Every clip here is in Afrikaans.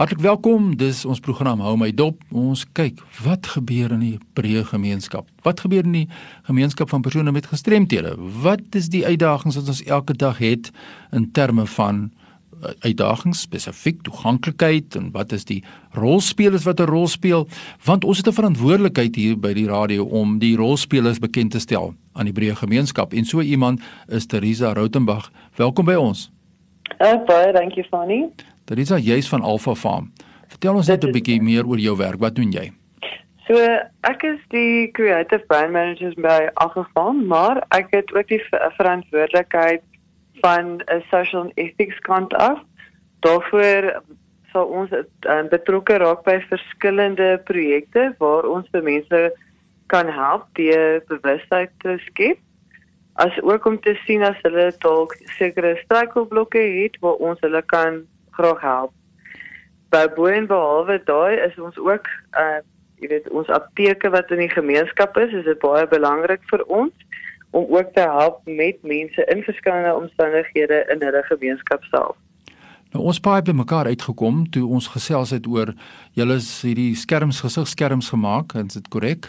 Hartlik welkom. Dis ons program Hou my dop. Ons kyk wat gebeur in die breë gemeenskap. Wat gebeur in die gemeenskap van persone met gestremthede? Wat is die uitdagings wat ons elke dag het in terme van uh, uitdagings spesifiek toeganklikheid en wat is die rolspelers wat 'n rol speel? Want ons het 'n verantwoordelikheid hier by die radio om die rolspelers bekend te stel aan die breë gemeenskap. En so iemand is Teresa Rautenbach. Welkom by ons. Uh, baie dankie Fanny. Teresa, jy's van Alpha Farm. Vertel ons net 'n bietjie meer oor jou werk. Wat doen jy? So, ek is die creative brand manager by Alpha Farm, maar ek het ook die verantwoordelikheid van 'n social and ethics kant af. Daarvoor sal ons uh, betrokke raak by verskillende projekte waar ons vir mense kan help deur bewustheid te skep as ook om te sien as hulle dalk sekere struikelblokke het waar ons hulle kan graag help. By Boen behalwe daai is ons ook uh jy weet ons apteke wat in die gemeenskap is, is dit baie belangrik vir ons om ook te help met mense in verskillende omstandighede in hulle gemeenskap self. Nou ons paai by mekaar uitgekom toe ons gesels het oor julle is hierdie skerms gesigskerms gemaak, is dit korrek?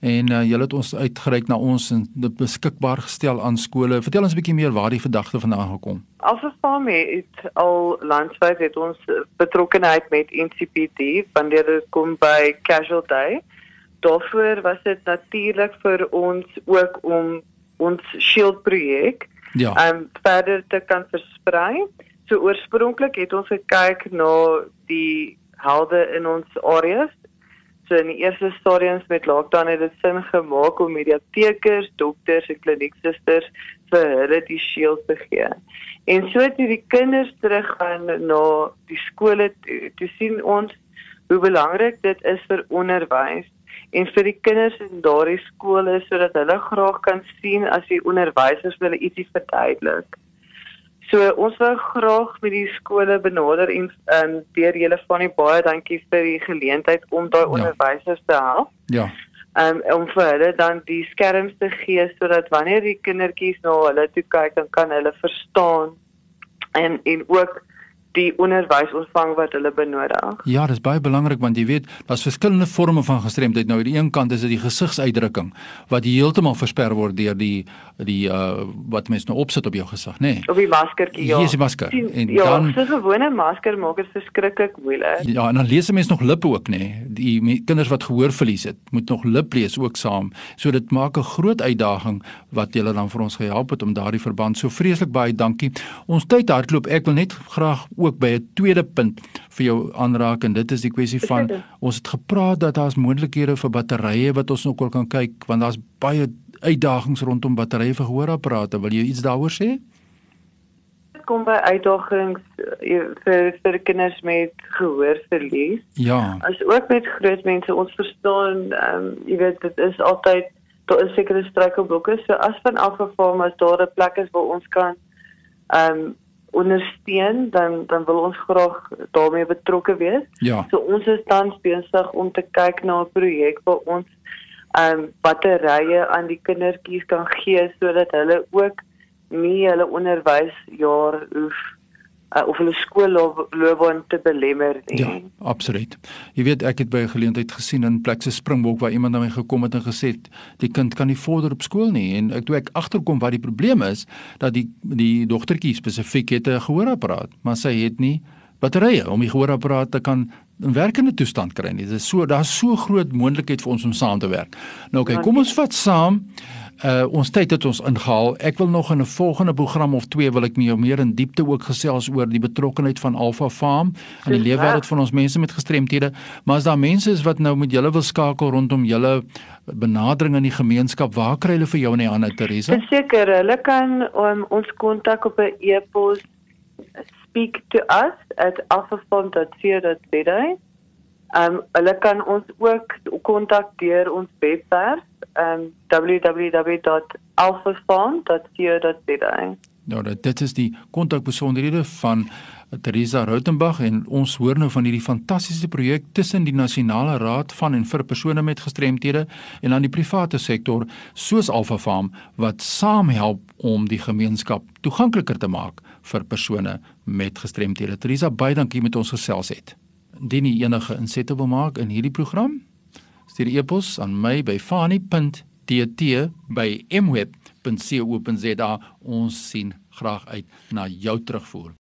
En uh, julle het ons uitgereik na ons en dit beskikbaar gestel aan skole. Vertel ons 'n bietjie meer waar die gedagte vandaan gekom. Alfafam het al landwyd het ons betrokkenheid met NCPD wanneer dit kom by Casual Day. Daarvoor was dit natuurlik vir ons ook om ons Shield projek ja. um verder te kan versprei. So oorspronklik het ons gekyk na die helde in ons areas. So in die eerste stadiums met lockdown het dit sin gemaak om mediatekers, dokters en klinieksusters vir hulle die shield te gee. En so het die kinders teruggaan na die skole toe, toe sien ons hoe belangrik dit is vir onderwys en vir die kinders in daardie skole sodat hulle graag kan sien as die onderwysers hulle ietsie verduidelik. So ons wil graag met die skole benader en ehm um, deur julle van die baie dankie vir die geleentheid om daai ja. onderwysers te help. Ja. Um, om vir hulle dan die skerms te gee sodat wanneer die kindertjies na hulle toe kyk dan kan hulle verstaan en en ook die onderwys ontvang wat hulle benodig. Ja, dis baie belangrik want jy weet, daar's verskillende forme van gestremdheid. Nou aan die een kant is dit die gesigsuitdrukking wat heeltemal versper word deur die die uh wat mense nou opsit op jou gesig, nê? Nee. Op die maskertjie, ja. Hier is die masker. En ja, dan so 'n gewone masker maak dit verskriklik moeilik. Ja, en dan lees mense nog lippe ook, nê? Nee. Die kinders wat gehoorverlies het, moet nog lip lees ook saam. So dit maak 'n groot uitdaging wat julle dan vir ons gehelp het om daardie verband so vreeslik baie dankie. Ons tyd hardloop. Ek wil net graag ook by 'n tweede punt vir jou aanraak en dit is die kwessie van ons het gepraat dat daar's moontlikhede vir batterye wat ons ook al kan kyk want daar's baie uitdagings rondom batterye vir gehoorapparate. Wil jy iets daaroor sê? kom by uitdagings eh, vir vir kinders met gehoorverlies. Ja. As ook met groot mense, ons verstaan ehm um, jy weet dit is altyd daar is sekere struikelblokke. So as van afgeval maar daar 'n plek is waar ons kan ehm um, ondersteun dan dan wil ons graag daarmee betrokke wees. Ja. So ons is tans besig om te kyk na 'n projek waar ons ehm um, batterye aan die kindertjies kan gee sodat hulle ook nie hulle onderwysjaar hoef uh, of hulle skoolloopbaan te belemmer nie. Ja, absoluut. Jy weet ek het by 'n geleentheid gesien in plek se Springbok waar iemand na my gekom het en gesê die kind kan nie vorder op skool nie en ek toe ek agterkom wat die probleem is dat die die dogtertjie spesifiek het 'n gehoorapparaat, maar sy het nie batterye om die gehoorapparaat te kan in werkende toestand kry nie. Dit is so daar's so groot moontlikheid vir ons om saam te werk. Nou okay, kom ons vat saam Uh ons tyd het ons ingehaal. Ek wil nog in 'n volgende program of twee wil ek meer meer in diepte ook gesels oor die betrokkenheid van Alpha Farm en die leefwêreld van ons mense met gestremthede. Maar as daar mense is wat nou met julle wil skakel rondom julle benadering in die gemeenskap, waar kry hulle vir jou in die hande Teresa? Seker, hulle kan um, ons kontak op 'n e-pos speak to us at alphafarm.co.za. Um hulle kan ons ook kontak deur ons webwerf um www.alphafarm.co.za. Nou dit is die kontakbesonderhede van Teresa Rautenbach en ons hoor nou van hierdie fantastiese projek tussen die Nasionale Raad van en vir persone met gestremthede en dan die private sektor soos Alphafarm wat saam help om die gemeenskap toegankliker te maak vir persone met gestremthede. Teresa, baie dankie met ons gesels het. indien jy enige insette wil maak in hierdie program, stuur e-pos aan my by fani.tt@mweb.co.za. Ons sien graag uit na jou terugvoer.